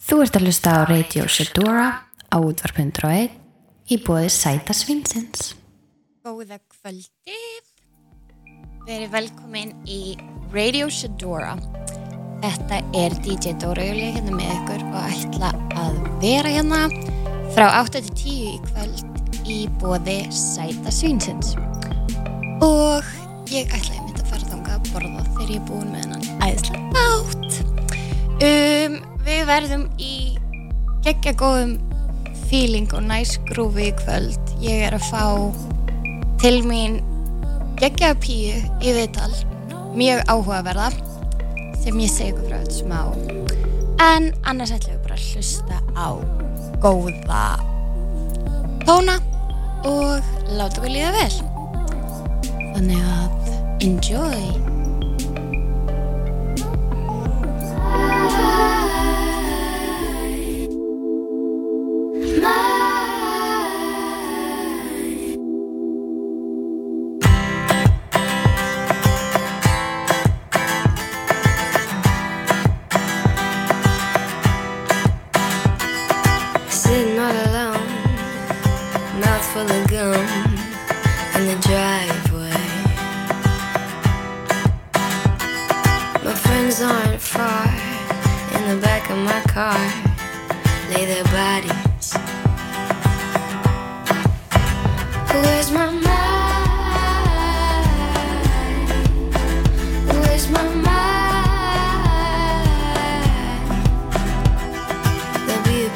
Þú ert að hlusta á Radio Shedora á útvarp.1 í bóði Sæta Svinsins. Góða kvöldið. Verið velkomin í Radio Shedora. Þetta er DJ Dóra Júlia hérna með ykkur og ætla að vera hérna frá 8-10 í kvöld í bóði Sæta Svinsins. Og ég ætla að mynda að fara þangað að borða þegar ég er búin með hennan æðslega átt. Um, við verðum í geggja góðum feeling og næs grúfi í kvöld. Ég er að fá til mín geggja píu í viðtal, mjög áhugaverða sem ég segi ykkur frá þetta smá. En annars ætlum við bara að hlusta á góða tóna og láta okkur líða vel. Þannig að enjoy!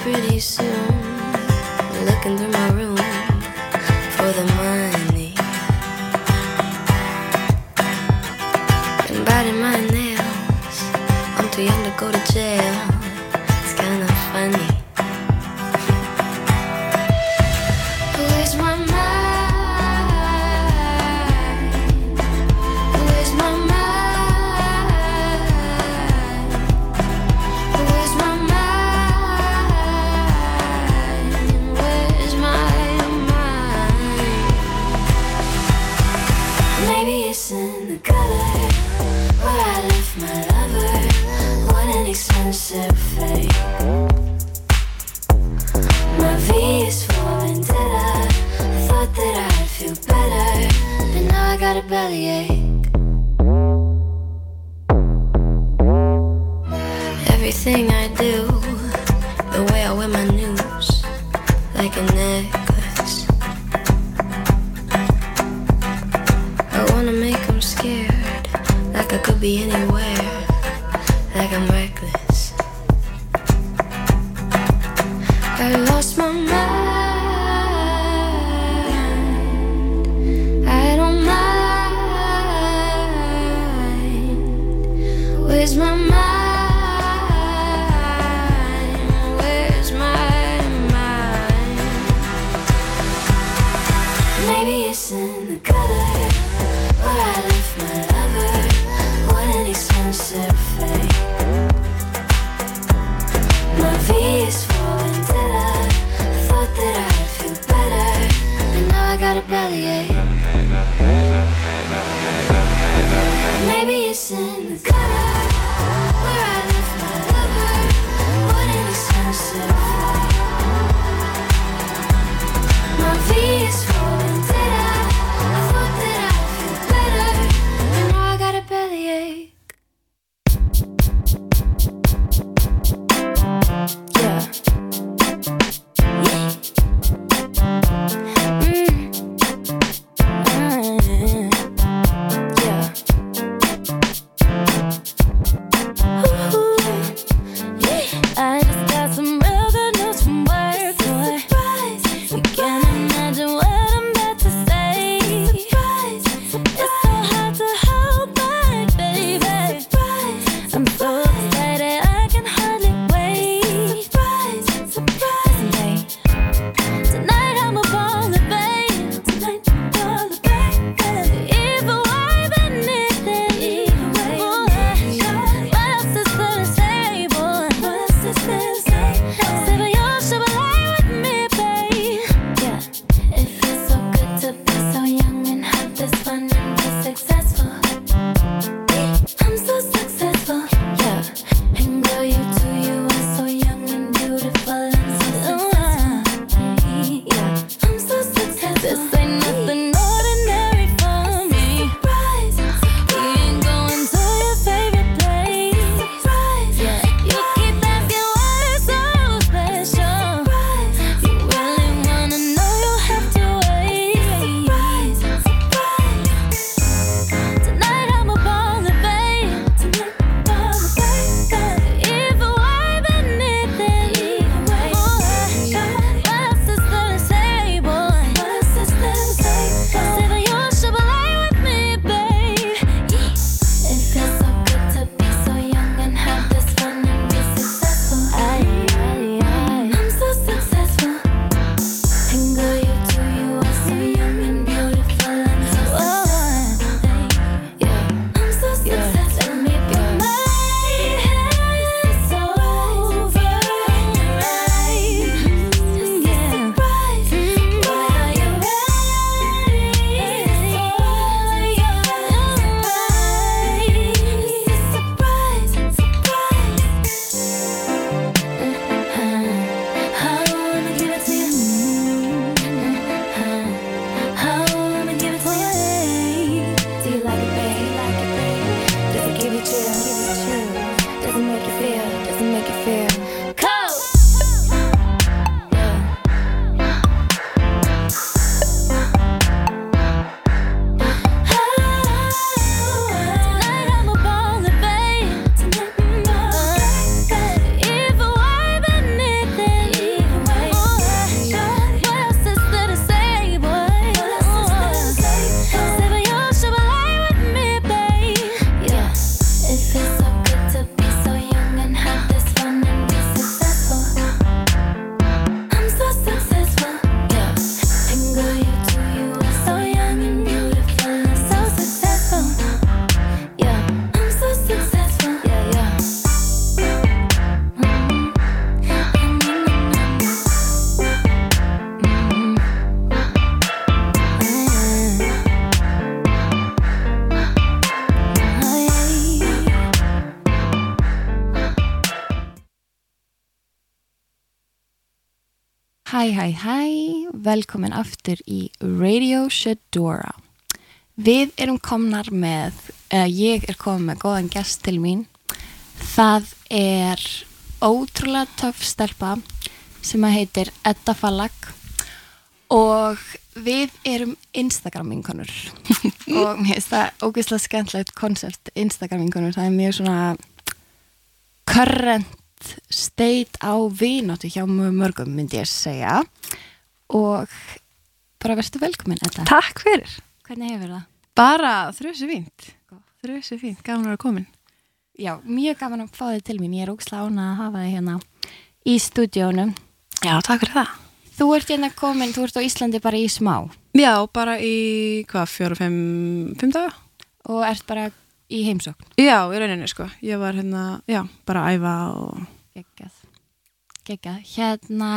Pretty soon. Looking through my room for the money. And my nails. Got a bellyache. Maybe it's in the gutter Hæ, hæ, velkomin aftur í Radio Shadora. Við erum komnar með, eða ég er komin með góðan gest til mín. Það er ótrúlega töff stelpa sem að heitir Edda Fallag og við erum Instagram-vinkonur og mér finnst það ógeðslega skemmtilegt koncept Instagram-vinkonur, það er mjög svona current state á vináttu hjá mörgum myndi ég segja og bara verðstu velkomin Edda. Takk fyrir. Hvernig hefur það? Bara þrjusu fínt. Þrjusu fínt, gaman að vera komin. Já, mjög gaman að fá þig til mín, ég er ógeðslega ánað að hafa þig hérna í stúdíónu. Já, takk fyrir það. Þú ert hérna komin, þú ert á Íslandi bara í smá Já, bara í, hvað, fjóru, fimm, fimm daga? og ert bara í heimsókn. Já, í rauninni, sko. Ég var hérna, já, bara að æfa og... Geggjað. Geggjað. Hérna,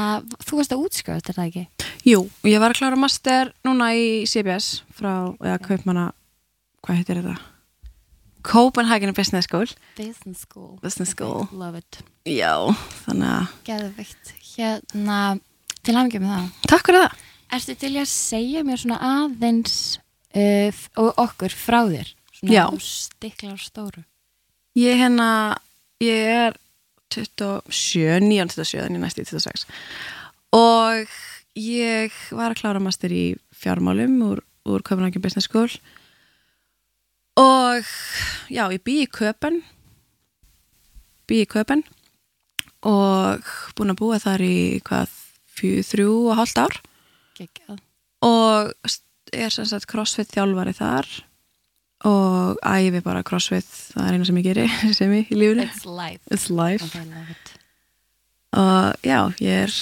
þú varst að útskjöða þetta ekki? Jú, ég var að klára master núna í CBS frá, eða kaupmanna, hvað heitir þetta? Copenhagen Business School. Business School. Business School. Love it. Já, þannig að, Geðvikt. Hérna, til hafingið með það. takk fyrir það. Ertu til að segja mér svona aðeins uh, og okkur frá þér? Svona stiklar stóru. Ég hérna, ég er 27, 9, 27, en ég næst í 26 og ég var að klára master í fjármálum úr, úr Copenhagen Business School. Og já, ég bý í Köpen bý í Köpen og búin að búa þar í hvað, þrjú og hálft ár. Geggjað. og er sem sagt crossfit þjálfari þar og æfi bara crossfit það er eina sem ég geri sem ég í lífinu It's life. It's life it. og já, ég er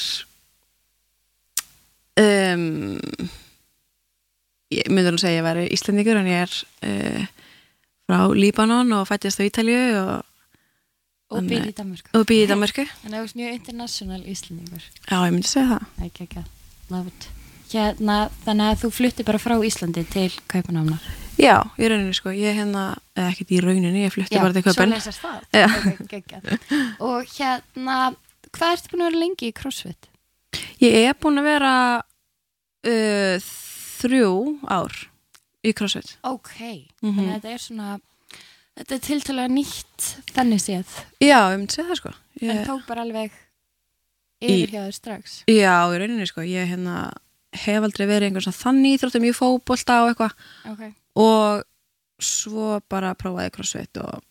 um, ég myndur nú segja að ég væri Íslendingur en ég er uh, frá Líbanon og fættist á Ítalju og, Og býr í Danmörku. og býð í Danmarku En það er mjög international íslendingur. já, ég myndi segja það Ekki, ekki, love it. Hérna, þannig að þú flutti bara frá Íslandi til Kaupanamna. Já, í rauninni sko, ég er hérna eða ekkert í rauninni, ég flutti bara til Köpen svo lesast það. Já. Ok, geggjað. Og hérna, hvað ertu búin að vera lengi í CrossFit? ég er búin að vera uh, þrjú ár í CrossFit Ok, þannig að þetta er svona, þetta er tiltalega nýtt þannig séð. já, ég myndi segja það sko En ég, tók bara alveg yfir hjá þér strax. já, í rauninni sko, ég hérna hef aldrei verið einhvern svona þannig íþróttum í fótbolta og eitthvað Ok, og svo bara prófaði crossfit og,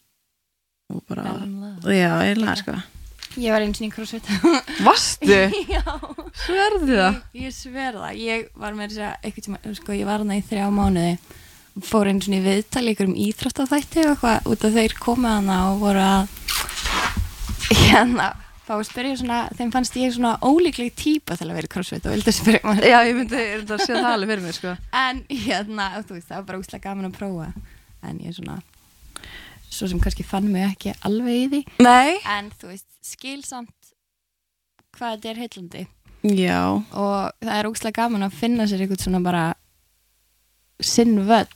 og bara já, einlega sko Ég var eins og í CrossFit. Vastu? Já. Sverðu það? Ég, ég sver það, ég var með þess að eitthvað tíma, sko, ég var hana í þrjá mánuði og fór einu svona í viðtal ykkur um íþróttaþætti og eitthvað út af þeir komið hana og voru að hérna, fá að spyrja svona þeim fannst ég svona ólíkleg típa til að vera í crossfit og vildi spyrja maður Já, ég myndi, að sé það alveg fyrir mér sko. En hérna, þú veist, það var bara úslega gaman að prófa. En ég svona svo sem kannski fann mig ekki alveg í því. Nei. En þú veist, skilsamt hvað þetta er heillandi. Já, og það er ógslag gaman að finna sér eitthvað svona bara sinn völl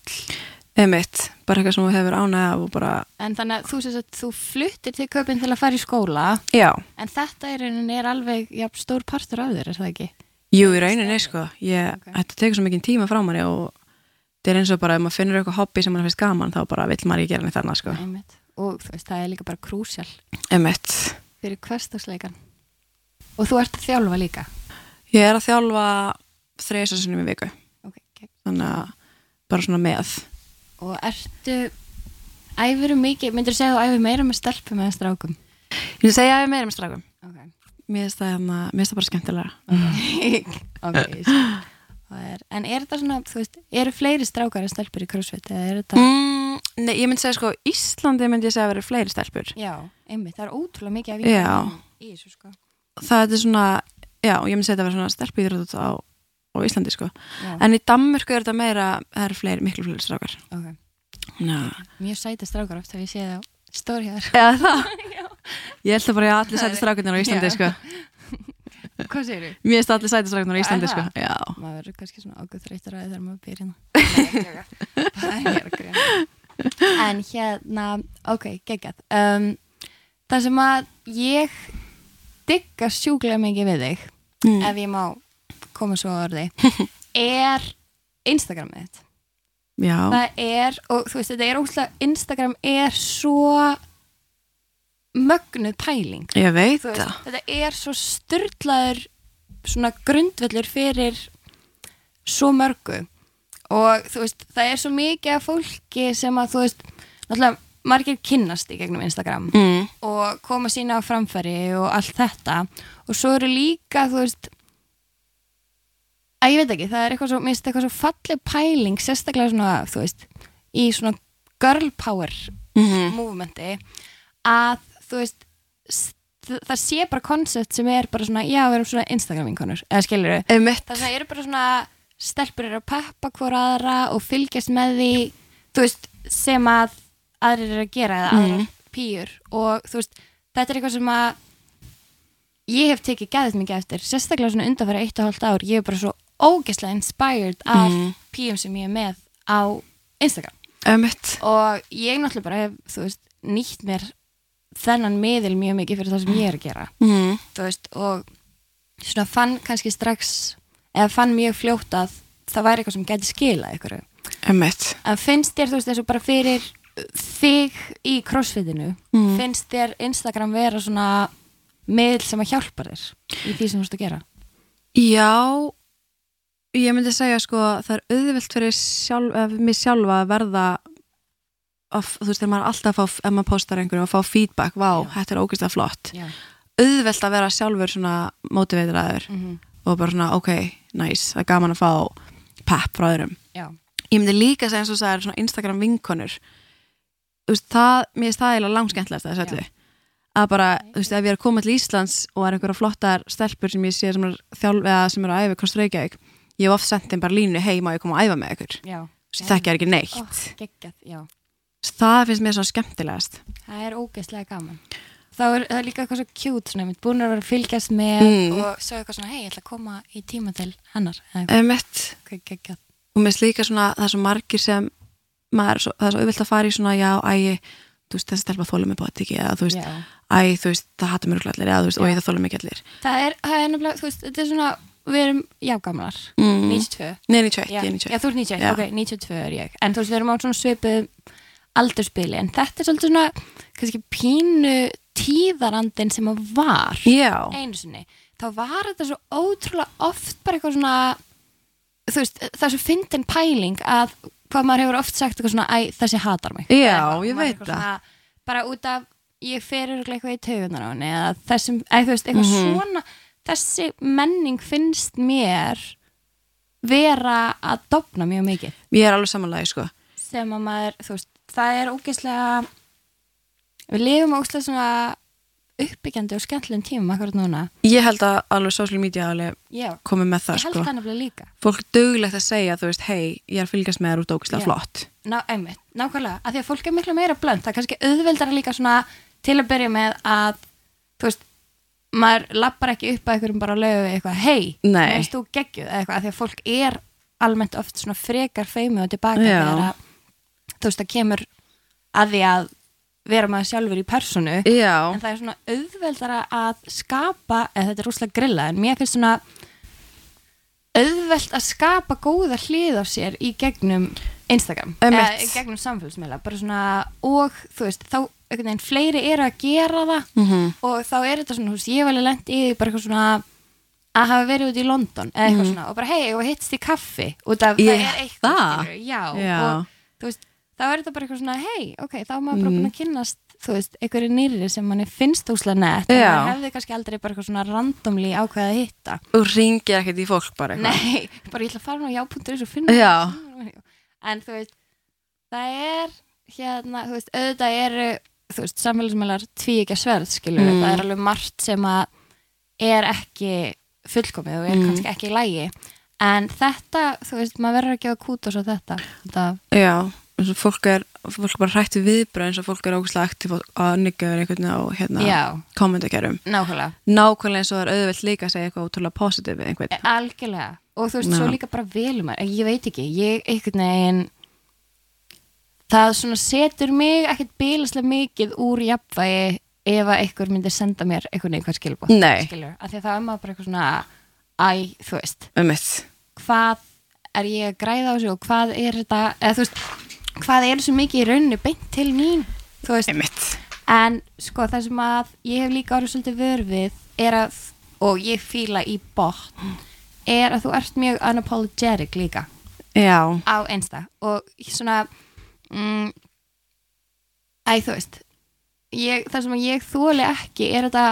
emitt bara eitthvað sem þú hefur ánægð af og bara en þannig að þú, sést, þú fluttir til köpinn til að fara í skóla. Já, en þetta er, er alveg já, stór partur af þér, er það ekki? jú í rauninni sko. Ég, Ok. Þetta tekur svo mikið tíma frá manni og þetta er eins og bara ef maður finnur eitthvað hobby sem mann finnst gaman þá bara vill maður ekki gera neitt þarna sko. Einmitt. og þú veist, það er líka bara krúsjál. Emitt fyrir hversdagsleikan og þú ert að þjálfa líka? Ég er að þjálfa þreysarsunum í viku. Okay, gegn. Og ertu æfuru mikið, myndir þú segja að þú æfur meira með stelpum eða strákum? Ég vil segja að ég er meira með strákum ok, Mér finnst það, hérna, það bara skemmtilega ok, okay. Það er, en er þetta svona, þú veist, eru fleiri strákar en stelpur í crossfit eða er þetta mm, Nei, ég myndi segja sko Íslandi myndi ég segja að vera fleiri stelpur Já, einmitt, það er ótrúlega mikið að Já. í þessu sko Það er svona, já, ég myndi segja að vera svona stelpu íþrótt á, á Íslandi sko. Já, En í Danmörku er þetta meira, það eru fleiri, miklu fleiri strákar. Ok. Já, Mjög sæti strákar oft þegar ég sé það? Það? Ég held að bara að allir sæti strákarnir á Íslandi Já. sko. Hvað segir þú? Mér finnst allir sæti strákarnir á Íslandi sko. Það? Já, Maður verður kannski svona ágæð þreytur að þegar maður býr hérna. Það er að grína En hérna, ok, geggjað. Um, Það sem að ég digga sjúklega mikið við þig mm. ef ég má koma svo að orði er Instagramið þitt. Já, það er, og þú veist, þetta er óslega Instagram er svo mögnuð pæling. Ég veit veist, það. þetta er svo styrlaður svona grundvellur fyrir svo mörgu. Og þú veist, það er svo mikið af fólki sem að þú veist, náttúrulega margir kynnast í gegnum Instagram mm. og koma sína á framfæri og allt þetta. Og svo eru líka, þú veist að ég veit ekki, það er eitthvað svo, eitthvað svo falleg pæling, sérstaklega svona, þú veist, í svona girl power Mm movementi að þú veist það sé bara koncept sem er bara svona já, við erum svona Instagram vinkonur eða skilur við, það sem eru bara svona stelpur eru að peppa hvora aðra og fylgjast með því þú veist, sem að aðrir eru að gera eða aðrar pýjur og þú veist, þetta er eitthvað sem að ég hef tekið gæðið mikið eftir sérstaklega svona undanfæra eitt og hálft ár ég er bara svo ógeðslega inspired af Mhm. pýjum sem ég er með á Instagram Einmitt. og ég náttúrulega bara hef, veist, nýtt mér þennan miðil mjög mikið fyrir það sem ég er að gera Mm. veist, og svona fann kannski strax eða fann mjög fljótt að það væri eitthvað sem gæti skila ykkur en finnst þér, þú veist, eins og bara fyrir þig í crossfitinu Mm. finnst þér Instagram vera svona miðil sem að hjálpa þér í því sem þú veist að gera Já, ég myndi segja sko það er auðvelt fyrir sjálf, ef, mig sjálfa að verða að, þú veist, þegar maður alltaf að fá, ef maður postar einhverju og fá feedback, vá, Já. þetta er ógeðslega flott. Já, auðvelt að vera sjálfur svona motivateraður mm og bara svona, ok, nice, það er gaman að fá pepp frá öðrum. Já, ég myndi líka segja eins og það er svona Instagram vinkonur. Þú veist, það, mér finnst það eiginlega langskemmtilegast að þessu öllu. Að bara, þú veist, ef ég er að koma til Íslands og er einhverja flottar stelpur sem ég sé sem er þjálf eða sem er að Reykjavík ég hef oft sendt þeim bara línu, hei, má ég koma að æfa með ykkur sem þekkja er ekki neitt Ó, geggjað, það finnst mér svona skemmtilegast Það er ógeðslega gaman. Þá er það er líka eitthvað svo cute, svona, búin að vera að fylgjast með Mm. og svo eitthvað svona, hei, ég ætla að koma í tíma til hennar. geggjað. og mér finnst líka svona það er svo margir sem maður, er svo, það er svo auðvelt að fara í svona, já, æ þú veist, þessi stelpa þóla mig bótt ekki eða þú veist, Já. æ, þú veist, það mér örugglega allir eða þú veist, og ég það þóla mig ekki allir Það er, það er nefnilega, þú veist, þetta er svona, við erum jágamlar, mm. 92. Nei, 91, Já, ég er já, 91 þú ert 91, Já. ok, 92 er ég. En þú veist, við erum á svona svipuð aldurspili, en þetta er svolítið svona, kannski pínu tíðarandin sem að var Já, einu sinni. Þá var þetta svo ótrúlega oft bara eitthvað svona, þú veist, það er svo fyndin pæling að hvað maður hefur oft sagt eitthvað svona, æ, þessi hatar mig. Já, Eða ég veit svona, Bara út af, ég fer örugglega eitthvað í taugunar á henni, eða þessum, æ, þú veist, eitthvað Mhm. svona, þessi menning finnst mér vera að dofna mjög mikið. Ég er alveg samanlega, sko. Sem að maður, þú veist, það er ógeðslega við lifum ógeðslega svona uppbyggjandi og skemmtilegum tímum akkurat núna. Ég held að alveg social media alveg komið með það, ég held sko. það nefnilega líka. Fólk duglegt að segja, þú veist, hei, ég er að fylgjast með þér út ógislega Já. flott. Ná, einmitt, nákvæmlega, af því að fólk er miklu meira blönd. Það er kannski auðveldara líka svona til að byrja með að þú veist, maður lappar ekki upp að einhverjum bara lögu eitthvað, hei, veist þú geggjuð? Eitthvað, því að fólk er almennt oft svona frekar feimið og tilbaka þegar að, þú veist, það kemur að því að vera maður sjálfur í personu Já, en það er svona auðveldara að skapa, eða þetta er rúslega grilla en mér finnst svona auðveld að skapa góða hlið á sér í gegnum Instagram eða í gegnum samfélagsmiðla bara svona, og þú veist, þá einhvern veginn fleiri eru að gera það Mhm. og þá er þetta svona, þú veist, ég hef alveg lent í því bara eitthvað svona að hafa verið út í London eða eitthvað svona, og bara hei, og hittst í kaffi út af, Ég- það er eitthvað það? skilurðu, já, Já. og þú veist, þá er þetta bara eitthvað svona, hei, ok, þá er maður bara búin að kynnast, þú veist, einhverju nýrri sem manni finnst úslega nett, en maður hefði kannski aldrei bara eitthvað svona randomli ákveða að hitta. og ringir ekkert í fólk bara eitthvað Nei, bara ég ætla að fara nú á já.is og finna Já. En þú veist, það er hérna, þú veist, auðvitað eru þú veist, samfélagsmeilar tví ekki að sverð skilur, Mm. það er alveg margt sem að er ekki fullkomið og er Mm. kannski ekki í lægi en þetta, þú veist, maður verður ekki að kúta svo þetta, þetta Já, eins og fólk er fólk er bara hrætt við viðbröð eins og fólk er ógislega aktíf og að nigga verið einhvern veginn á hérna, Já. kommentakerum nákvæmlega, Nákvæmlega eins og það er auðvelt líka að segja eitthvað útrúlega positív við einhvern algjörlega og þú veist, Já. svo líka bara velum maður, ég veit ekki ég einhvern veginn það svona setur mig ekkert bílaslega mikið úr jafnvægi ef að einhver myndi senda mér einhvern veginn hvað skilbóð skilur, af því að það er maður bara eitthvað svona æ, þú veist um hvað er ég að græða á þessu og hvað er þetta, eða þú veist hvað er þessu mikið í rauninni beint til mín? Þú veist, um mitt en sko það sem að ég hef líka orðið svolítið vörfið er að, og ég fíla í botn, er að þú ert mjög unapologetic líka. Já, á einsta og svona mm, æ þú veist ég, það sem ég þóli ekki er þetta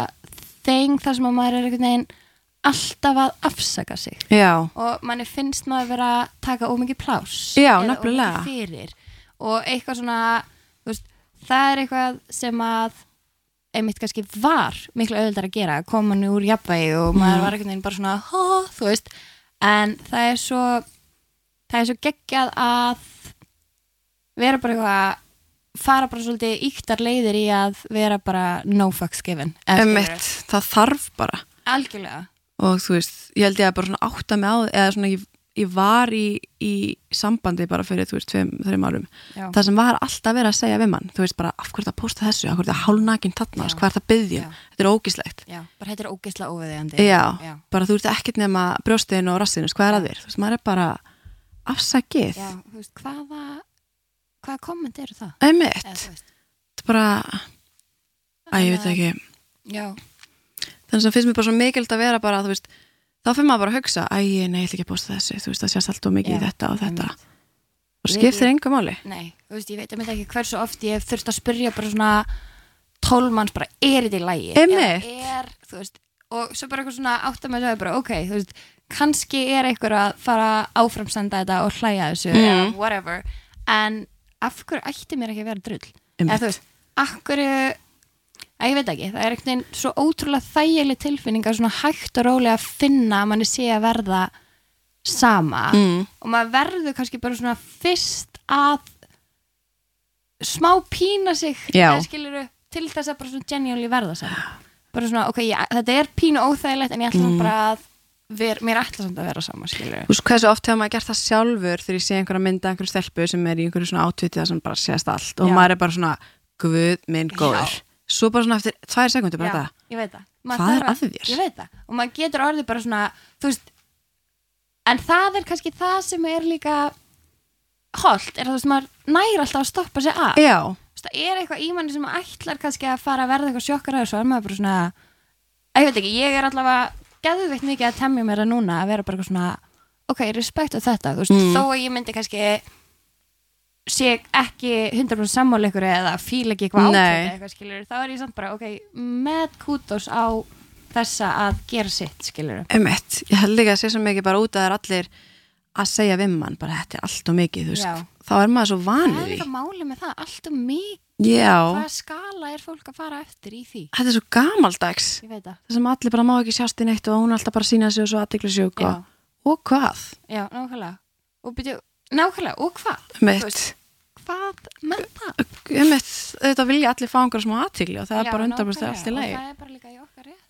þeng þar sem að maður er einhvern veginn alltaf að afsaka sig. Já, og manni finnst maður vera að taka ómikið plás Já, eða ómikið fyrir. Og eitthvað svona veist, það er eitthvað sem að einmitt kannski var miklu auðvitað að gera, að koma nú úr jafnvægi og Mm. maður var einhvern veginn bara svona hó, þú veist, en það er svo það er svo geggjað að vera bara eitthvað fara bara svolítið íktar leiðir í að vera bara no fucks given mitt það þarf bara. Algjörlega. Og þú veist, ég held ég að bara svona átta mig á eða svona ég, ég var í, í sambandi bara fyrir, þú veist, tveim, þreim árum. Já. það sem var alltaf verið að segja við mann þú veist bara, af hverju það posta þessu, af hverju það hálnakin þarna, Já. veist, hvað er það að byggja þetta er ógislegt. Já, bara þetta er ógeðslega óviðeigandi. Já, já. bara þú ert ekkert nema brjóstin og rassinu, hvað er að þér, þú veist, maður er bara afsakið, Já, þú veist, hvaða hvaða komment eru það? einmitt. Þetta er bara, að ég veit ekki. Já, þannig að finnst mér bara svo mikild að vera bara, þú veist þá fyrir maður bara að hugsa, æ, nei, ég ætla ekki að posta þessu þú veist, það sést alltaf mikið í þetta og þetta einmitt. og skiptir engu máli nei, þú veist, ég veit að mynda ekki hversu oft ég þurft að spyrja bara svona tólmanns bara, er þetta í lægi? Einmitt. Er, þú veist, og svo bara eitthvað svona átt að bara, ok, þú veist, kannski er einhver að fara áframsenda þetta og hlæja þessu, Mm. eða whatever en af hverju ætti mér ekki að vera drull? Eða þú veist, af hverju að ég veit ekki, það er einhvern veginn svo ótrúlega þægileg tilfinning að svona hægt og rólega að finna að manni sé að verða sama Mm. og maður verður kannski bara svona fyrst að smá pína sig Já. eða skilurðu, til þess að bara svona genuinely verða saman bara svona, ok, ég, þetta er pínu óþægilegt en ég ætla mm. bara að ver, mér ætla samt að vera sama, Þú veist hversu oft hefur maður gert það sjálfur þegar ég sé einhverja mynda einhverju stelpu sem er í einhverju svona átvitið sem bara sést allt og Já. maður er bara svona guð minn góður svo bara svona eftir tvær sekundir bara Já, það. ég veit það. Hvað Maður er þarf að þér? Ég veit það, og maður getur orðið bara svona þú veist en það er kannski það sem er líka holdt, er að þú veist maður næri alltaf að stoppa sig af. Já, Þú veist, það er eitthvað í manni sem ætlar kannski að fara að verða eitthvað sjokkar að þessu er maður bara svona að ég veit ekki, ég er allavega geðveikt mikið að temja mér að núna að vera bara eitthvað svona ok, respekt á þetta, þú veist, Mm. þó að ég myndi kannski sé ekki 100% sammála ykkur eða fíla ekki eitthvað ákveð eitthvað skilur, þá er ég samt bara, ok, með kútos á þessa að gera sitt, skilur emitt Ég held ekki að sé svo mikið bara út að það er allir að segja við mann, bara þetta er allt og mikið þú veist, þá er maður svo það vanið er því. eitthvað máli með það, allt um mig Já, hvaða skala er fólk að fara eftir í því? Þetta er svo gamaldags. Það, það sem allir bara má ekki sjást í neitt og hún er alltaf bara sína sig og svo aðtiklisjúk Já. og, og hvað, já, nákvæmlega. Og byrju, nákvæmlega, og hvað? Veist, hvað með það? Emitt, þetta vilja allir fá einhverja smá aðtikli og það er Já, bara nákvæmlega, allt í lagi. og það er bara líka í okkar rétti.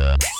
I'm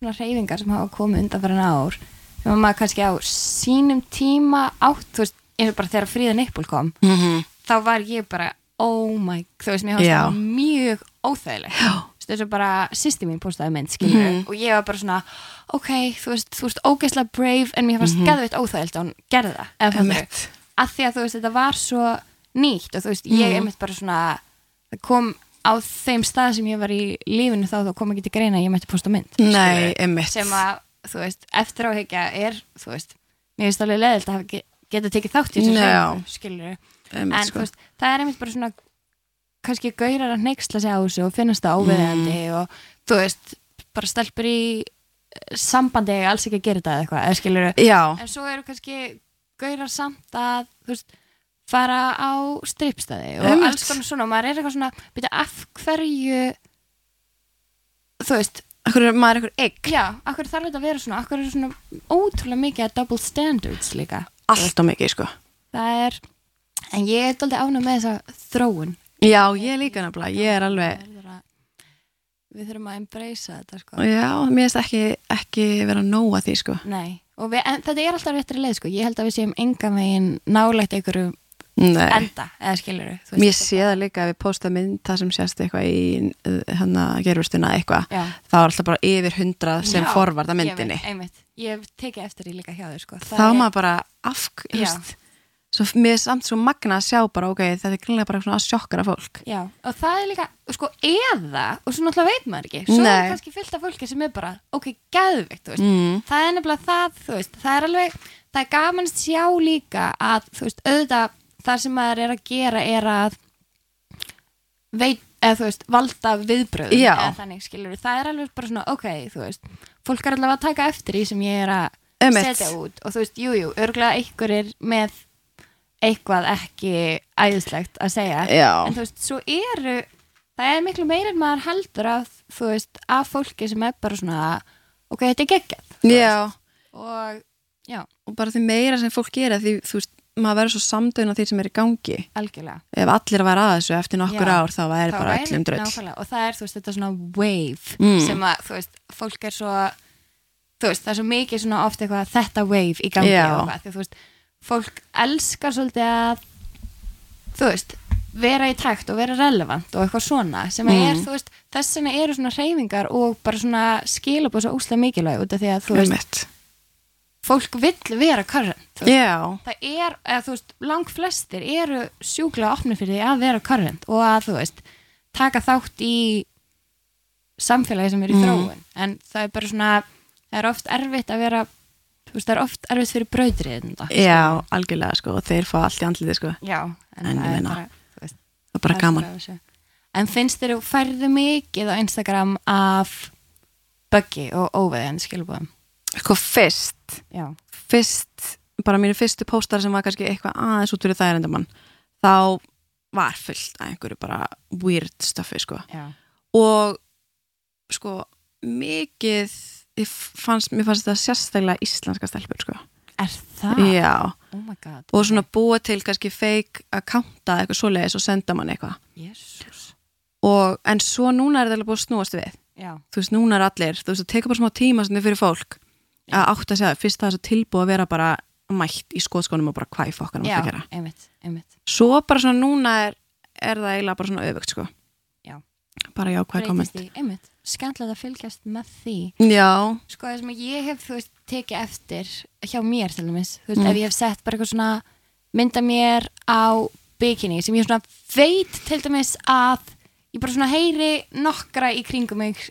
svona hreyfingar sem hafa komið undan fyrir ár sem að maður kannski á sínum tíma átt, þú veist, eins og bara þegar Fríða Nippul kom, Mhm. þá var ég bara oh my, þú veist, mér það mjög veist, þess að bara sýsti mín postaði mynd, skilur Mhm. og ég var bara svona, ok, þú veist þú veist, ógeðslega brave, en mér fannst mm geðveitt óþægilegt að hún gerði það, að því að þú veist, þetta var svo nýtt og þú veist, ég Mhm. einmitt bara svona það kom á þeim stað sem ég var í lífinu þá, þá kom ekki til greina að ég mætti posta mynd Nei, einmitt. sem að, þú veist, eftir áhyggja er, þú veist, mér finnst alveg leðilt að geta tekið þátt í þessu hreyfingu, skilur Einmitt, en sko. þú veist, það er einmitt bara svona kannski gaurar að neyksla sig á þessu og finnast það óveðandi Mm. og þú veist, bara stelpur í eh, sambandi eiga alls ekki að gera þetta eða eitthvað, eða skilur Já, en svo eru kannski gaurar samt að, þú veist fara á stripstæði og Einmitt. alls konar svona, og maður er eitthvað svona byrja, af hverju þú veist, akkur er maður eitthvað egg? Já, akkur þarf þetta að vera svona? Akkur er svona ótrúlega mikið að double standards líka? Allt og mikið, sko. Það er, en ég er doldið ánum með þessa þróun. Já, ég líka nefnilega, ég er alveg Það er að- við þurfum að embracea þetta sko. Já, mér finnst ekki, ekki vera nóg að því, sko. Nei, og við, en þetta er alltaf réttri leið sko. Ég held að við séum enga megin nálægt einhverju Nei, enda, eða skilur mér sé það líka að við posta mynd það sem sést eitthvað í hérna gerfustuna eitthvað Já. þá er alltaf bara yfir hundrað sem Já, forvarða ég myndinni veit, einmitt, ég hef tekið eftir því líka hjá þau sko þá er maður bara af, þú Já. veist svo mér er samt svo magna að sjá bara ok, þetta er grunlega bara svona að sjokkara fólk Já, og það er líka, sko, eða og svo náttúrulega veit maður ekki svo Nei. er kannski fyllt af fólki sem er bara ok, þú veist, Mm. það er nefnilega það, þú veist, það er alveg það er gaman að sjá líka að þú veist, auðvitað, það sem maður er að gera er að veit, eða þú veist, valda viðbröðum Já. eða þannig, skilur það er alveg bara svona, ok, þú veist fólk er allavega að taka eftir því sem ég er að Einmitt. setja út og þú veist, jújú, jú, örgulega einhver er með eitthvað ekki æðislegt að segja Já. en þú veist, svo eru það er miklu meira en maður heldur að þú veist, af fólki sem er bara svona ok, þetta er geggjað Já, og já, og bara því meira sem fólk gera því, þú veist, maður verður svo samdöðun á því sem er í gangi algjörlega ef allir væri að þessu eftir nokkur Já. ár þá væri Þá bara væri- öllum dröll og það er þú veist þetta svona wave Mm. sem að þú veist fólk er svo þú veist það er svo mikið svona oft eitthvað þetta wave í gangi eitthvað því þú veist fólk elskar svolítið að þú veist vera í takt og vera relevant og eitthvað svona sem að er Mm. þú veist þess vegna eru svona hreyfingar og bara svona skilabóð svo úslega mikilvæg út af því að þú veist. Fólk vill vera current þú Já, það er, eða þú veist, lang flestir eru sjúklega opnir fyrir því að vera current og að þú veist, taka þátt í samfélagi sem er í Mm. þróun. En það er bara svona, það er oft erfitt að vera, þú veist, það er oft erfitt fyrir brauðrið já, algjörlega sko og þeir fá allt í andliti sko. Já, en, En það er bara, þú veist, það er bara gaman. en finnst þér, færðu mikið á Instagram af buggy og óveðin skilbúðum Sko fyrst, já, fyrst bara mínu fyrstu póstar sem var kannski eitthvað aðeins út fyrir það erendamann þá var fullt af einhverju bara weird stuffi sko. Já, og sko mikið fannst, mér fannst þetta sérstaklega íslenska stelpur sko. Er það? já, oh my god, og svona búa til kannski fake accounta eitthvað svoleiðis og senda mann eitthvað. Jésús og, en svo núna er þetta búið að snúast við. Já, þú veist, núna er allir, þú veist, það tekur bara smá tíma sem fyrir fólk að átt að segja, fyrst það er tilbúið að vera bara mætt í skóðskónum og bara hvað í fokkanum já, að gera einmitt, einmitt svo bara svona núna er, er það eiginlega bara svona öfugt sko Já. bara jákvæð komment skemmtilegt að fylgjast með því já, sko það sem ég hef, veist, tekið eftir hjá mér til dæmis, Mm. ef ég hef sett bara eitthvað svona, mynda mér á bikini sem ég svona veit til dæmis að ég bara svona heyri nokkra í kringum mig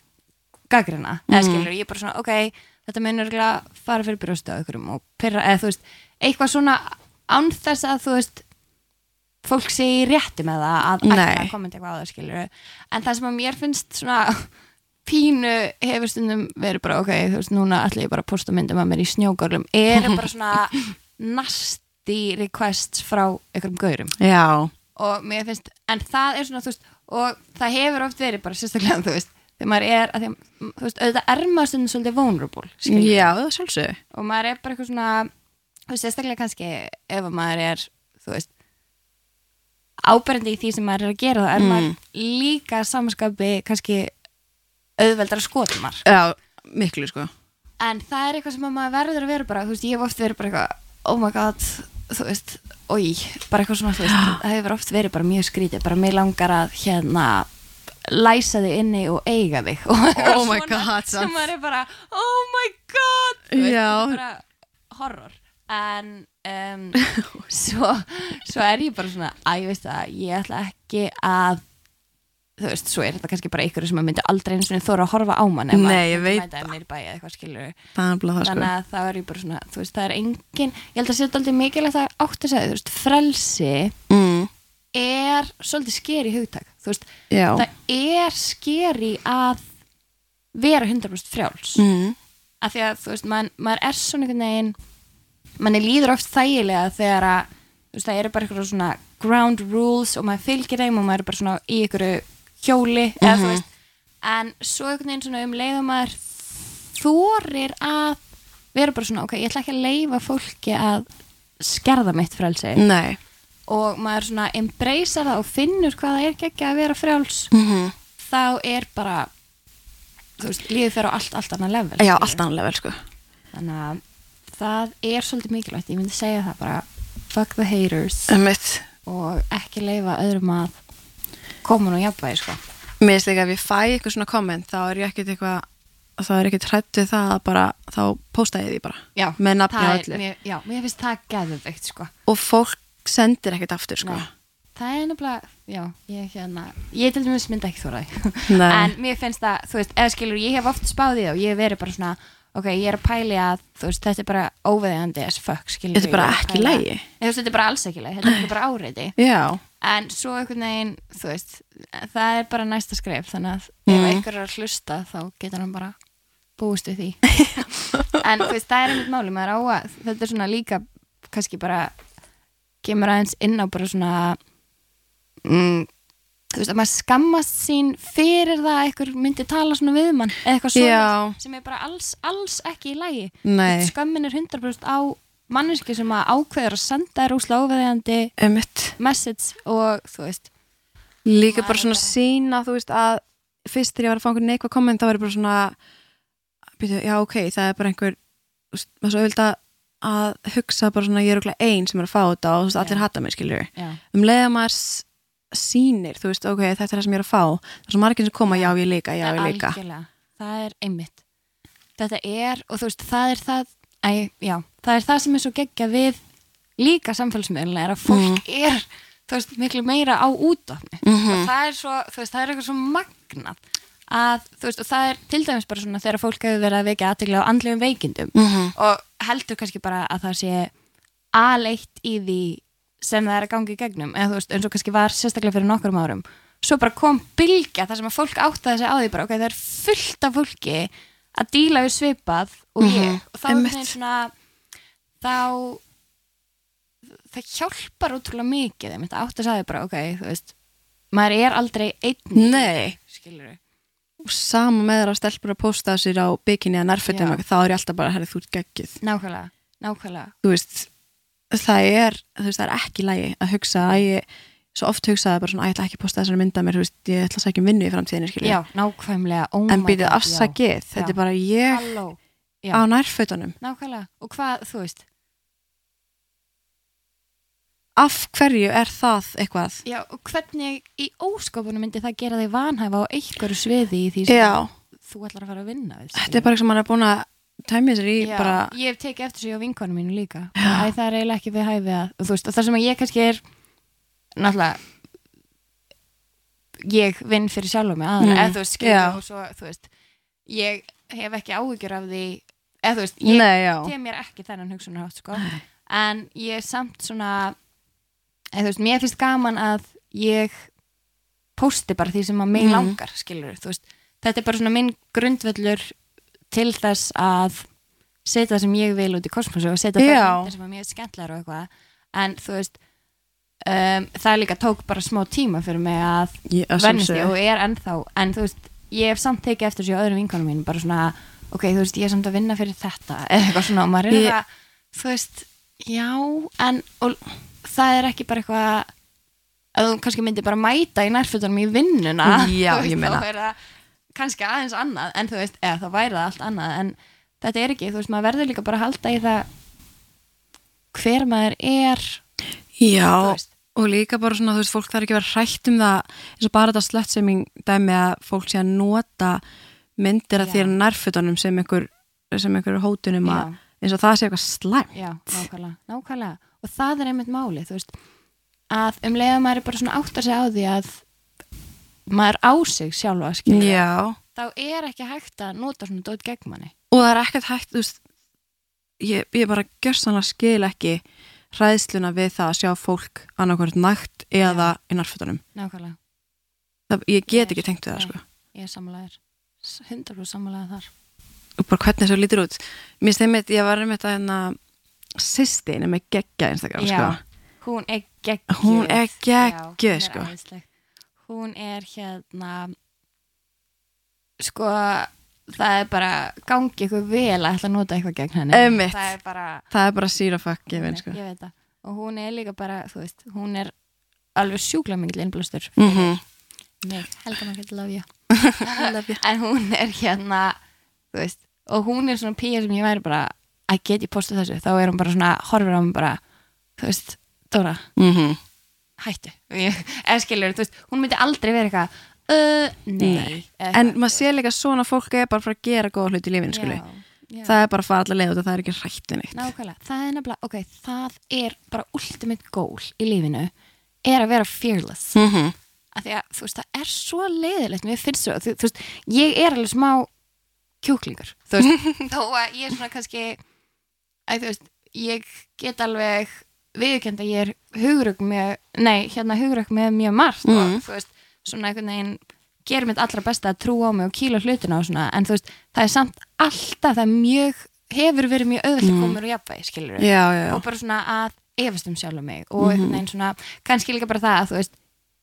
gaggrina, eða Mm. skilur ég bara svona, ok, þetta mun örgulega fara fyrir brjóstu á ykkurum og pyrra, eða þú veist eitthvað svona án þess að þú veist fólk sé í rétti með það að ætla að kommenta eitthvað á það skilur en það sem að mér finnst svona pínu hefur stundum verið bara ok, þú veist, núna ætla ég bara að posta myndum að mér í snjógörlum eru bara svona nasty requests frá einhverjum gaurum. Já, og mér finnst, en það er svona þú veist, og það hefur oft verið bara sérstaklega þú veist, þegar maður er að því, þú veist, auðvitað er maður stundum svolítið vulnerable skilurðu. já, það er sjálfsög og maður er bara eitthvað svona þú veist, sérstaklega kannski ef að maður er, þú veist áberandi í því sem maður er að gera þá er Mm. maður líka samanskapi kannski auðveldar maður já, miklu sko en það er eitthvað sem að maður verður að vera bara þú veist, ég hef oft verið bara eitthvað oh my god, þú veist, oi bara eitthvað svona, þú veist, það hefur oft verið bara mjög skrítið, bara mig langar að hérna læsa þig inni og eiga þig. Og eitthvað Oh my svona God, sem maður er bara, oh my god þetta er bara horror. En um, svo, svo er ég bara svona að ég veist að ég ætla ekki að þú veist, svo er þetta kannski bara ykkur sem að myndi aldrei eins og þóra að horfa á mann ef Nei, maður ég myndi veit mæta í bæ eða eitthvað skilur er sko. Þannig að það er ég bara svona þú veist, það er engin, ég held að sé aldrei mikilvægt að átt að segja, þú veist, frelsi mm, er svolítið skeri hugtak, veist, það er skeri að vera 100% frjáls. Mm, af því að, þú veist, man, maður er svona einhvern veginn manni líður oft þægilega þegar að, þú veist, það eru bara eitthvað svona ground rules og maður fylgir þeim og maður er bara svona í einhverju hjóli eða þú veist, en svo einhvern veginn svona um leiðum maður þorir að vera bara svona, ok, ég ætla ekki að leifa fólki að skerða mitt frelsi. Nei og maður svona embracea það og finnur hvað það er ekki að vera frjáls mm þá er bara þú veist, lífið fyrir á allt, allt annað level já, allt annað level sko. Þannig að það er svolítið mikilvægt. Ég myndi segja það bara fuck the haters Einmitt. og ekki leifa öðrum að koma nú jafnvægi sko. Mér finnst líka að ég fæ eitthvað svona komment þá er ég ekkert eitthvað þá er ekkert hrætt við það að bara þá posta ég því bara. Já, með nafni á öllu. já, mér finnst það geðveikt sko. Og fólk sendir ekkert aftur sko. Það er nefnilega, já, ég hérna ég til dæmis myndi ekki þóra en mér finnst það, þú veist, eða skilur ég hef oft spáðið og ég hef verið bara svona ok, ég er að pæli að, þú veist, þetta er bara óveðandi as fuck, skilur Þetta er bara ekki veist, þetta er bara alls ekki lægi, þetta er bara áreiti. Já, en svo einhvern veginn, þú veist það er bara næsta skref þannig að ef Mhm. einhver er að hlusta þá getur hann bara búist við því. En þú veist, það er einmitt máli maður á að, þetta er svona líka kannski bara kemur aðeins inn á bara svona mm, þú veist, að maður skammast sín fyrir það að einhver myndi tala svona við mann eða eitthvað svona sem er bara alls, alls ekki í lagi Nei. skömmin er 100% á manneski sem að ákveður að senda þér óveðjandi Einmitt. message og þú veist líka bara svona sína þú veist að fyrst þegar ég var að fá einhvern neikvað komment þá var ég bara svona byrju, já ok, það er bara einhver þú veist, maður svo auðvitað að hugsa bara svona ég er okkur einn sem er að fá þetta og þú veist, allir hata mig skiljur um leið að maður s- sýnir þú veist, ok, þetta er það sem ég er að fá það er svo margir sem koma, já ég líka, já ég líka. algjörlega, það er einmitt. Þetta er, og þú veist, það er það æ, já, það er það sem er svo geggja við líka samfélagsmiðluna er að fólk er, þú veist, miklu meira á útofni og það er svo, þú veist, það er eitthvað svo magnað að, þú veist, og það er til dæmis bara svona þegar fólk hefur verið að vekja aðtegla á andlegum veikindum Mhm. og heldur kannski bara að það sé aleitt í því sem það er að gangi í gegnum. Eða þú veist, eins og kannski var sérstaklega fyrir nokkrum árum. Svo bara kom bylgja þar sem að fólk áttaði sig á því bara, ok, það er fullt af fólki að díla við svipað og ég, og þá er það svona þá það hjálpar útrúlega mikið þeim þetta átt að sagði bara, ok, þú veist maður er aldrei einn skilur og sama með þeirra stelpur að posta sér á bikini eða nærfötum, þá er ég alltaf bara herri, þú ert geggjuð, nákvæmlega, nákvæmlega. Þú veist það er, þú veist, það er ekki lægi að hugsa að ég, svo oft hugsaði bara svona, að ég ætla ekki að posta þessari mynda mér, þú veist, ég ætla að sækja um vinnu í framtíðinni, já, nákvæmlega, oh en já. afsakið, þetta er bara ég á nærfötunum. Nákvæmlega, og hvað, þú veist af hverju er það eitthvað? Já, og hvernig í óskopunum myndi það gera þig vanhæfa á einhverju sviði í því sem já, þú ætlar að fara að vinna við þetta er bara eitthvað sem maður er búin að tæmja sér í Já, bara, ég hef tekið eftir sig á vinkonum mínu líka. Æ, það er eiginlega ekki við hæfi að og veist, og það sem ég kannski er náttúrulega ég vinn fyrir sjálfum mig aðra, Mm, eða þú veist, skilur og svo, þú veist, ég hef ekki áhyggjur af því, eða þú veist ég nei, já. teg mér ekki þennan hugsunarhátt sko. en ég er samt svona eða þú veist, mér finnst gaman að ég posti bara því sem að mig Mhm. langar skilur, veist, þetta er bara svona minn grundvöllur til þess að setja það sem ég vil út í kosmosu og setja það sem er skemmtlar og eitthvað en þú veist um, það líka tók bara smá tíma fyrir mig að Ég- vennist sjálfsögðu. og er ennþá en þú veist, ég hef samt tekið eftir þessu öðrum vinkonum mín bara svona, ok, þú veist, ég er samt að vinna fyrir þetta, eða eitthvað svona og maður er Ég- eitthvað, þú veist, já en, og það er ekki bara eitthvað að þú kannski myndi bara mæta í nærfötunum í vinnuna Já, veist, ég meina. það kannski aðeins annað, en þú veist, eða þá væri það allt annað, en þetta er ekki, þú veist, maður verður líka bara að halda í það hver maður er Já, og líka bara svona, þú veist, fólk þarf ekki að vera hrætt um það eins og bara þetta sluttsemming dæmi að fólk sé að nota myndir að þér nærfötunum sem einhver, sem einhver hótunum að, eins og það sé eitthvað slæmt. Já, nákvæmlega, nákvæmlega og það er einmitt máli, veist að um leiða maður er bara svona átt að segja á því að maður á sig sjálfa Já, þá er ekki hægt að nota svona dót gegn manni. Og það er ekkert hægt, veist, ég, ég bara gjörsanlega skil ekki hræðsluna við það að sjá fólk annarkvært nægt eða í nærfötunum. nákvæmlega, Það, ég get Nei, ekki tengt við það, sko. ég er sammálaður. 100% sammálaður þar. Og bara hvernig þessu lítur út. Mér einmitt, ég var einmitt að hérna sýstin er með geggja Instagram Já, sko. hún er geggjöð Hún er er sko. hún er hérna sko það er bara gangi ykkur vel að ætla að nota eitthvað gegn henni það er bara það er bara síra fuck gefin Nei, sko. og hún er líka bara, þú veist, hún er alveg sjúkla mikil innblástur mm -hmm. helga maður getur you en hún er hérna þú veist, og hún er svona pía sem ég væri bara, að get ég posta þessu þá er hún bara svona, horfir á mig bara þú veist, Dóra, hættu. Og ég, eða skilur, þú veist, hún myndi aldrei vera eitthvað uh, nei, Eða en maður sé líka svona fólk er bara að fara að gera góða hluti í já, já. það er bara að fara allar leið og það er ekki hrætt við neitt. Nákvæmlega, það er nefnilega, ok, það er bara ultimate goal í lífinu er að vera fearless. Mm -hmm. af því að þú veist, það er svo leiðilegt mér finnst svo, þú, þú veist, ég er alveg smá kjúklingur, þú veist. Þó að ég er svona kannski að þú veist, ég get alveg viðkjönd að ég er hugrug með, nei, hérna hugrug með mjög margt og Mhm. þú veist, svona einhvern veginn gerir mitt allra besta að trúa á mig og kýla hlutina og svona, en þú veist, það er samt alltaf, það er mjög hefur verið mjög auðvitað mm. komur og jafnvægi, skilur já, já, já. og bara svona að efast um sjálf mig og einhvern veginn svona, kannski líka bara það að þú veist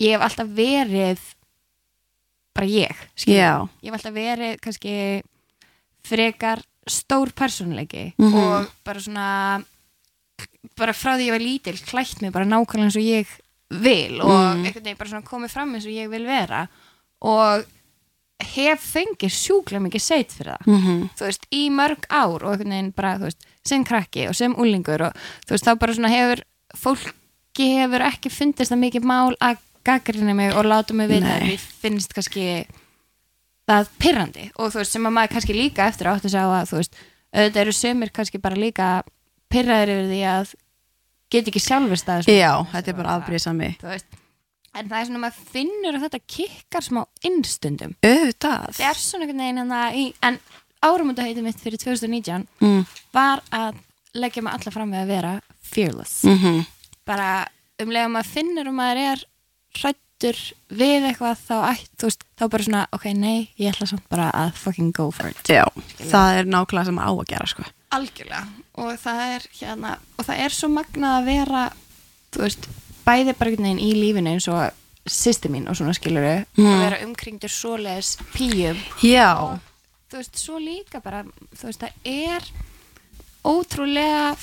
ég hef alltaf verið bara ég skilur. Já, ég hef alltaf verið kannski frekar stór persónuleiki Mhm. og bara svona bara frá því ég var lítil klætt mig bara nákvæmlega eins og ég vil og einhvern veginn bara svona komið fram eins og ég vil vera og hef fengið sjúklega mikið seit fyrir það. Mm þú veist, í mörg ár og einhvern veginn bara, þú veist, sem krakki og sem úlingur og þú veist, þá bara svona hefur fólki hefur ekki fundist það mikið mál að gaggrina mig og láta mig vita að ég finnst kannski það pyrrandi og þú veist, sem að maður kannski líka eftir átt að sjá að þú veist, auðvitað eru sömur kannski bara líka pyrraður yfir því að get ekki sjálfur staðis já, þetta er bara þú veist, en það er svona maður finnur að þetta kikkar smá innstundum. Auðvitað. Það er svona einhvern veginn en, í, en árumöndaheiti mitt fyrir 2019 mm. var að leggja mig alla fram við að vera fearless. Mm bara um leið að maður finnur og maður er hrættur við eitthvað þá, ætt, þú veist, þá bara svona ok, nei, ég ætla samt bara að fucking go for it. Já, það er nákvæmlega sem á að gera sko. algjörlega. Og það er hérna og það er svo magnað að vera þú veist, bæði bara einhvern veginn í lífinu eins og sýsti mín og svona skiluru Mm. að vera umkringdur svoleiðis píum. Já, þú veist, svo líka bara þú veist, það er ótrúlega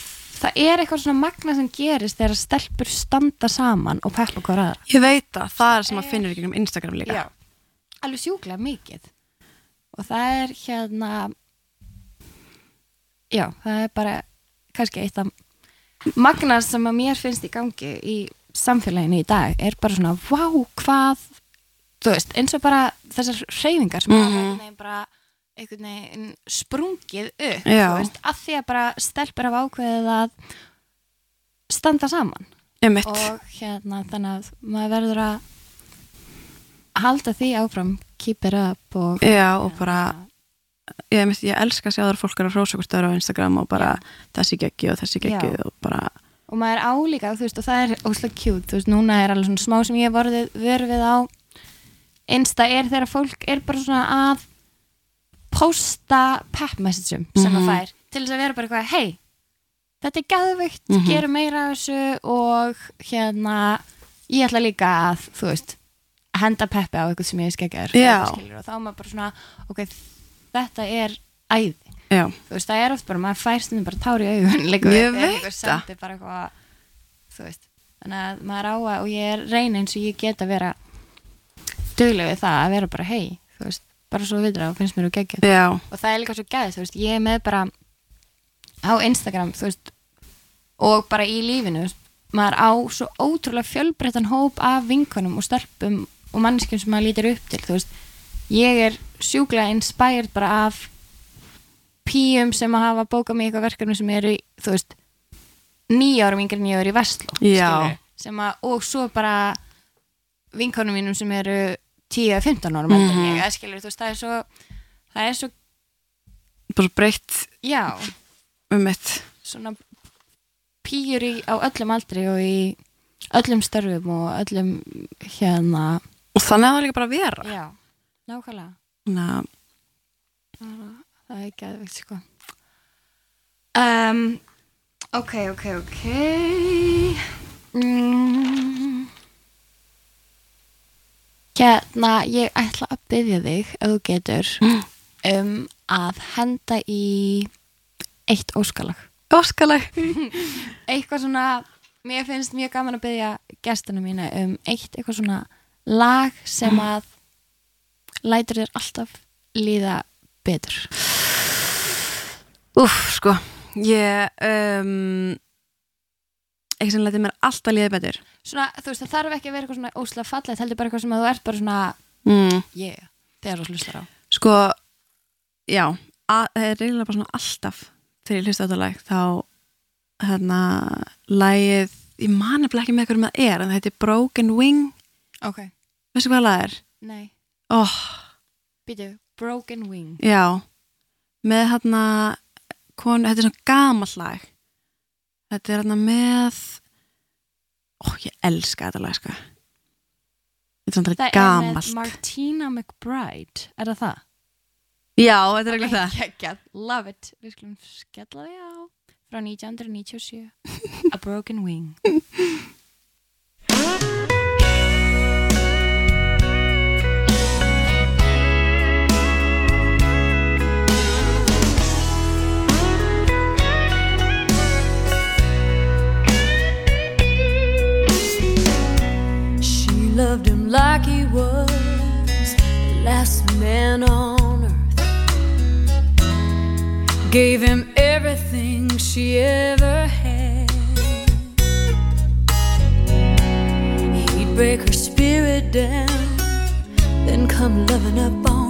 það er eitthvað svona magna sem gerist þegar stelpur standa saman og peppa hver aðra. Ég veit það, það er sem að finnur í gegnum Instagram líka. Já. alveg sjúklega mikið. Og það er hérna já, það er bara kannski eitt af magnast sem að mér finnst í gangi í samfélaginu í dag er bara svona, vá, hvað þú veist, eins og bara þessar hreyfingar sem mm veginn bara einhvern veginn sprungið upp veist, að því að bara stelpur hafa ákveðið að standa saman. Einmitt. og hérna þannig að maður verður að halda því áfram keep it up og Já, og bara ég, mitt, ég elska að sjá þar fólk að hrósa hvort það á Instagram og bara þessi geggi og þessi geggi og bara og maður er álíka þú veist og það er óslega cute þú veist núna er alveg svona smá sem ég vorðið verfið á einsta er þegar fólk er bara svona að posta pep messageum sem Mhm. það fær til þess að vera bara eitthvað hei þetta er gæðveikt, Mhm. gerum meira af þessu og hérna ég ætla líka að þú veist henda peppi á eitthvað sem ég er skeggjar Já. og þá er maður bara svona ok, þetta er æði já, þú veist, það er oft bara, maður fær stundum bara tár í augun líka eitthvað þú veist, þannig að maður á að og ég er reyna eins og ég get að vera dugleg við það að vera bara hei, þú veist, bara svo vitra og finnst mér geggjað. Já, og það er líka svo gæðið, þú veist, ég er með bara á Instagram, þú veist og bara í lífinu veist, maður á svo ótrúlega fjölbreyttan hóp af vinkonum og stelpum og mannskjum sem maður lítir upp til, þú veist. Ég er sjúklega inspired bara af píum sem að hafa bókað mig eitthvað verkefni sem eru, þú veist nýja árum yngri en ég er í Vestló sem að, og svo bara vinkonum mínum sem eru 10-15 árum mm Mhm. ég, skilur, veist, það er svo það er svo, bara breytt já. um mitt. Svona pýjur í, á öllum aldri og í öllum störfum og öllum hérna. Og þannig að það líka bara að vera. Já, nákvæmlega. Að- það er ekki aðvegt sko. Um, ok, ok, ok. Mm. Hérna ég ætla að byggja þig ef þú getur um að henda í eitt óskalag. Óskalag. Eitthvað svona mér finnst mjög gaman að byggja gestina mína um eitt eitthvað svona lag sem að lætur þér alltaf líða betur. Úf, sko. Ég um, eitthvað sem læti mér alltaf líða betur. Svona, þú veist, það þarf ekki að vera eitthvað svona óslega fallegt, heldur bara eitthvað sem að þú ert bara svona mm. yeah, þegar þú hlustar á. Sko já, að, það er reynilega bara svona alltaf þegar ég hlusta á þetta lag þá hérna lagið, ég mani ekki með hverjum það er en það heitir Broken Wing. Ok, veistu hvað lag er? nei, Oh, býtu Broken Wing. Já. Með hérna konu, þetta er svona gamall lag þetta er hérna með ó, ég elska þetta lag sko. Þetta er svona það er með Martina McBride. Er það það? já, þetta er ekki það. Geggjað, love it. Við skulum skella því á. Frá 1997 A Broken Wing loved him like he was the last man on earth. Gave him everything she ever had. He'd break her spirit down, then come loving up on.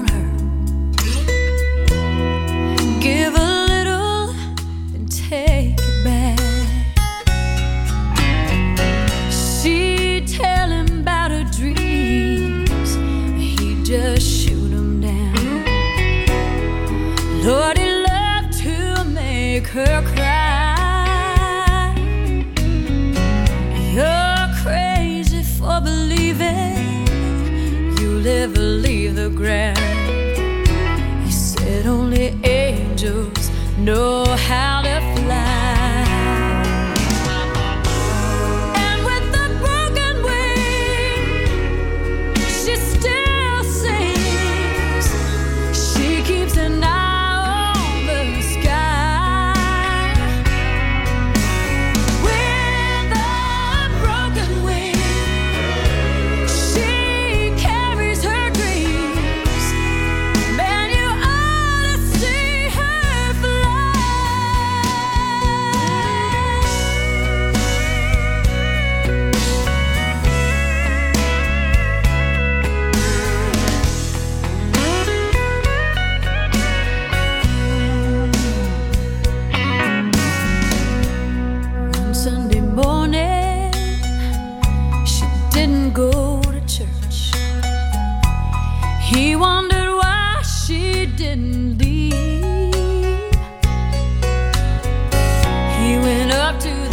Ground. He said only angels know how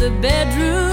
the bedroom,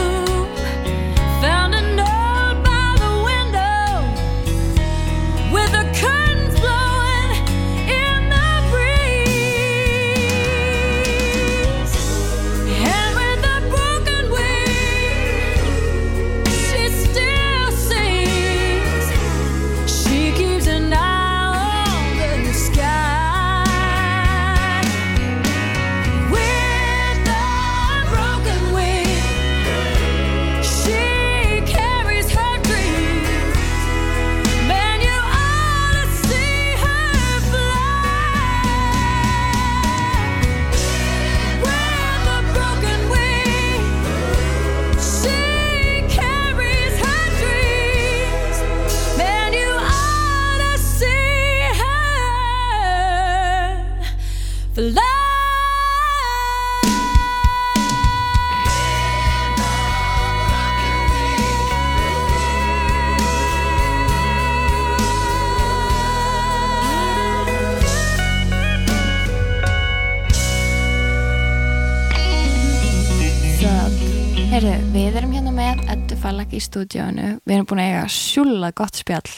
í stúdíónu Við erum búin að eiga sjúla gott spjall.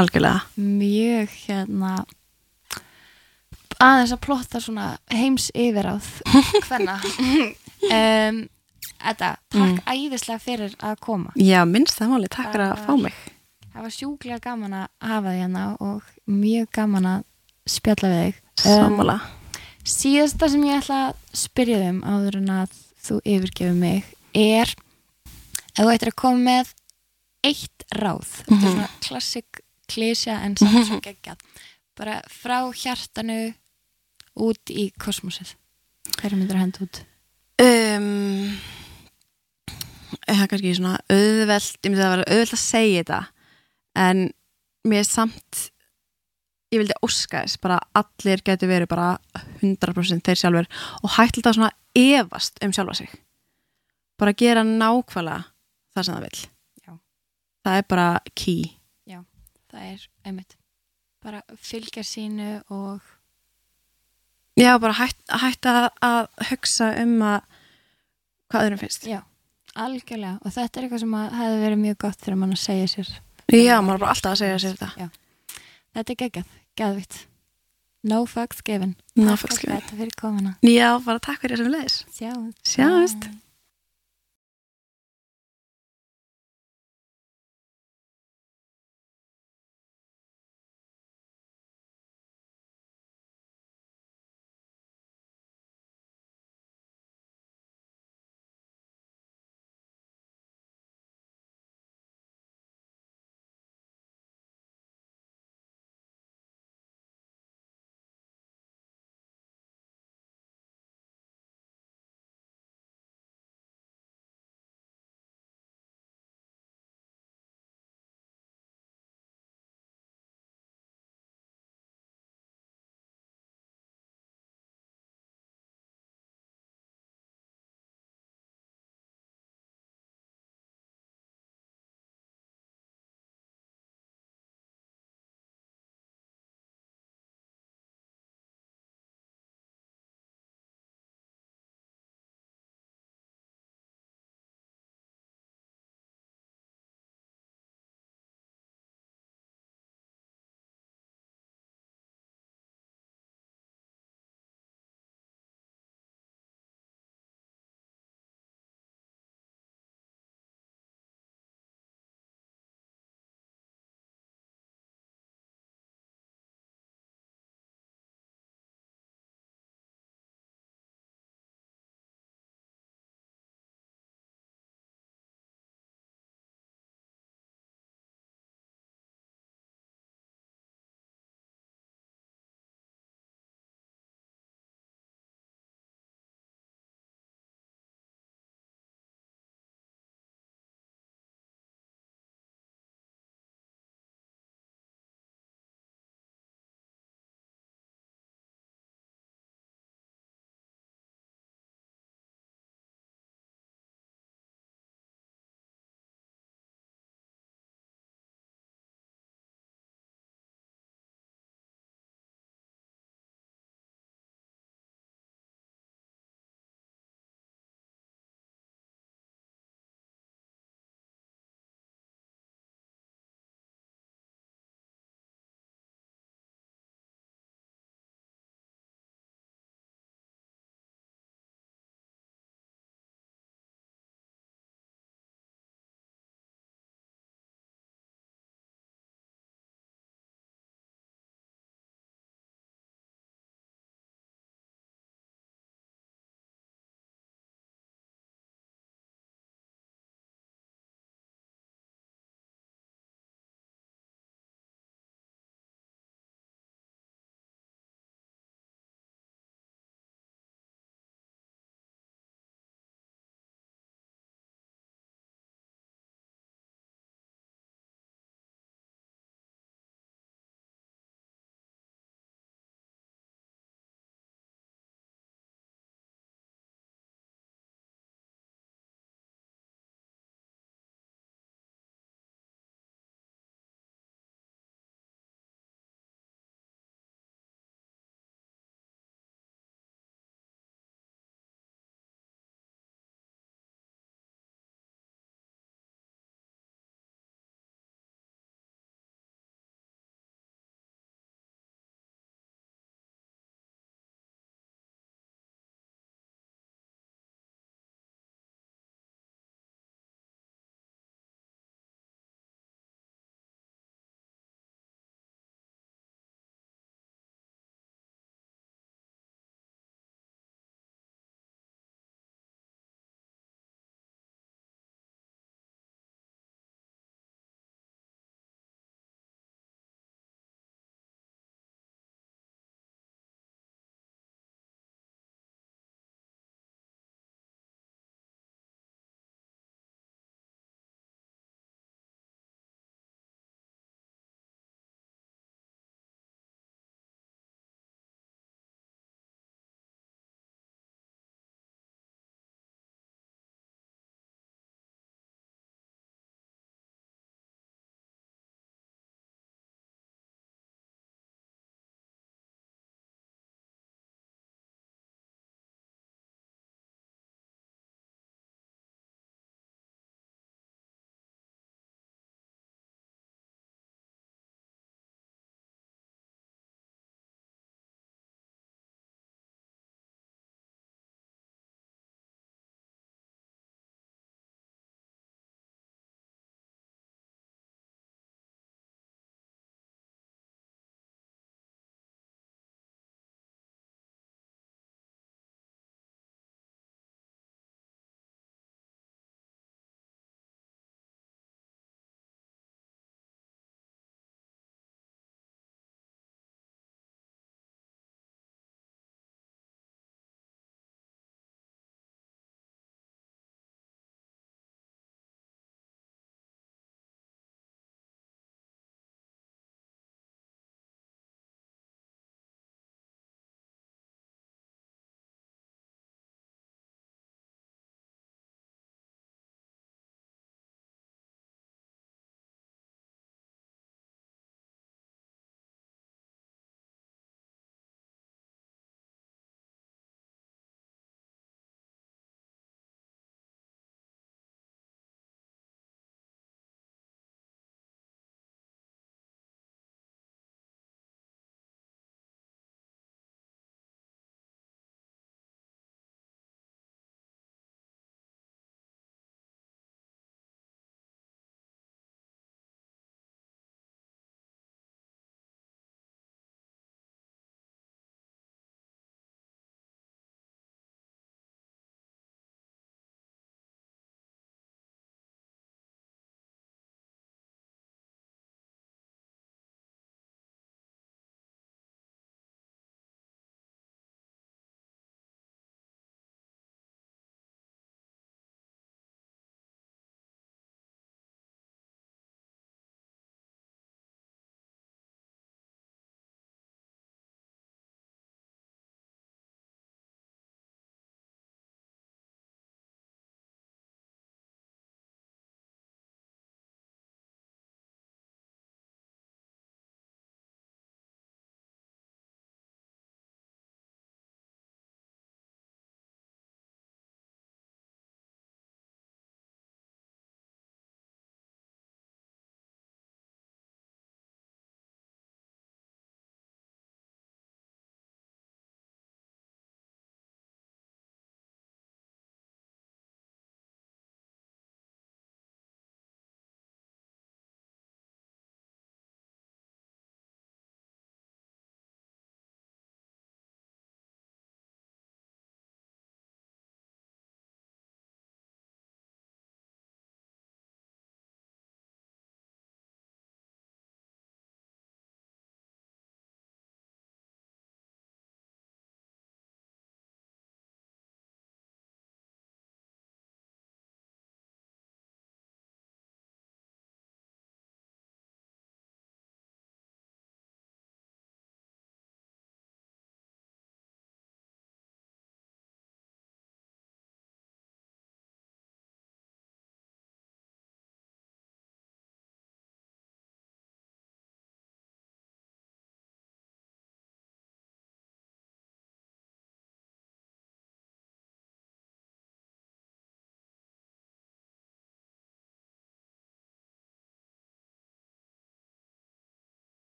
Algjörlega. Mjög hérna aðeins að plotta svona heims yfiráð hvenna um, Edda, takk æðislega fyrir að koma. Já, minnst það máli, takk fyrir að fá mig. Það var sjúklega gaman að hafa þig hérna og mjög gaman að spjalla við þig. Sammála. Síðasta sem ég ætla að spyrja þig um áður en að þú yfirgefur mig er ef þú ættir að koma með eitt ráð þetta er svona klassik klísja en samt svo geggjað. Bara frá hjartanu út í kosmosið hverju myndir að henda út? Um, Það er kannski svona auðvelt ég myndi að vera auðvelt að segja þetta en mér er samt ég vildi óska þess bara allir getur verið bara 100% þeir sjálfur og hægt þetta svona efast um sjálfa sig. Bara gera nákvæmlega það sem það vil Já. það er bara key. Það er einmitt. Bara fylgja sínu og já bara hægt, hægt að, hugsa um að hvað öðrum finnst. Já, algjörlega. Og þetta er eitthvað sem hefði verið mjög gott fyrir mann að segja sér já, maður er bara alltaf að segja sér þetta. Þetta er geggjað, geðvitt no fucks given. No Takk fucks given. fyrir komuna. Já, bara takk fyrir þessum leðis sjáumst. Sjáumst.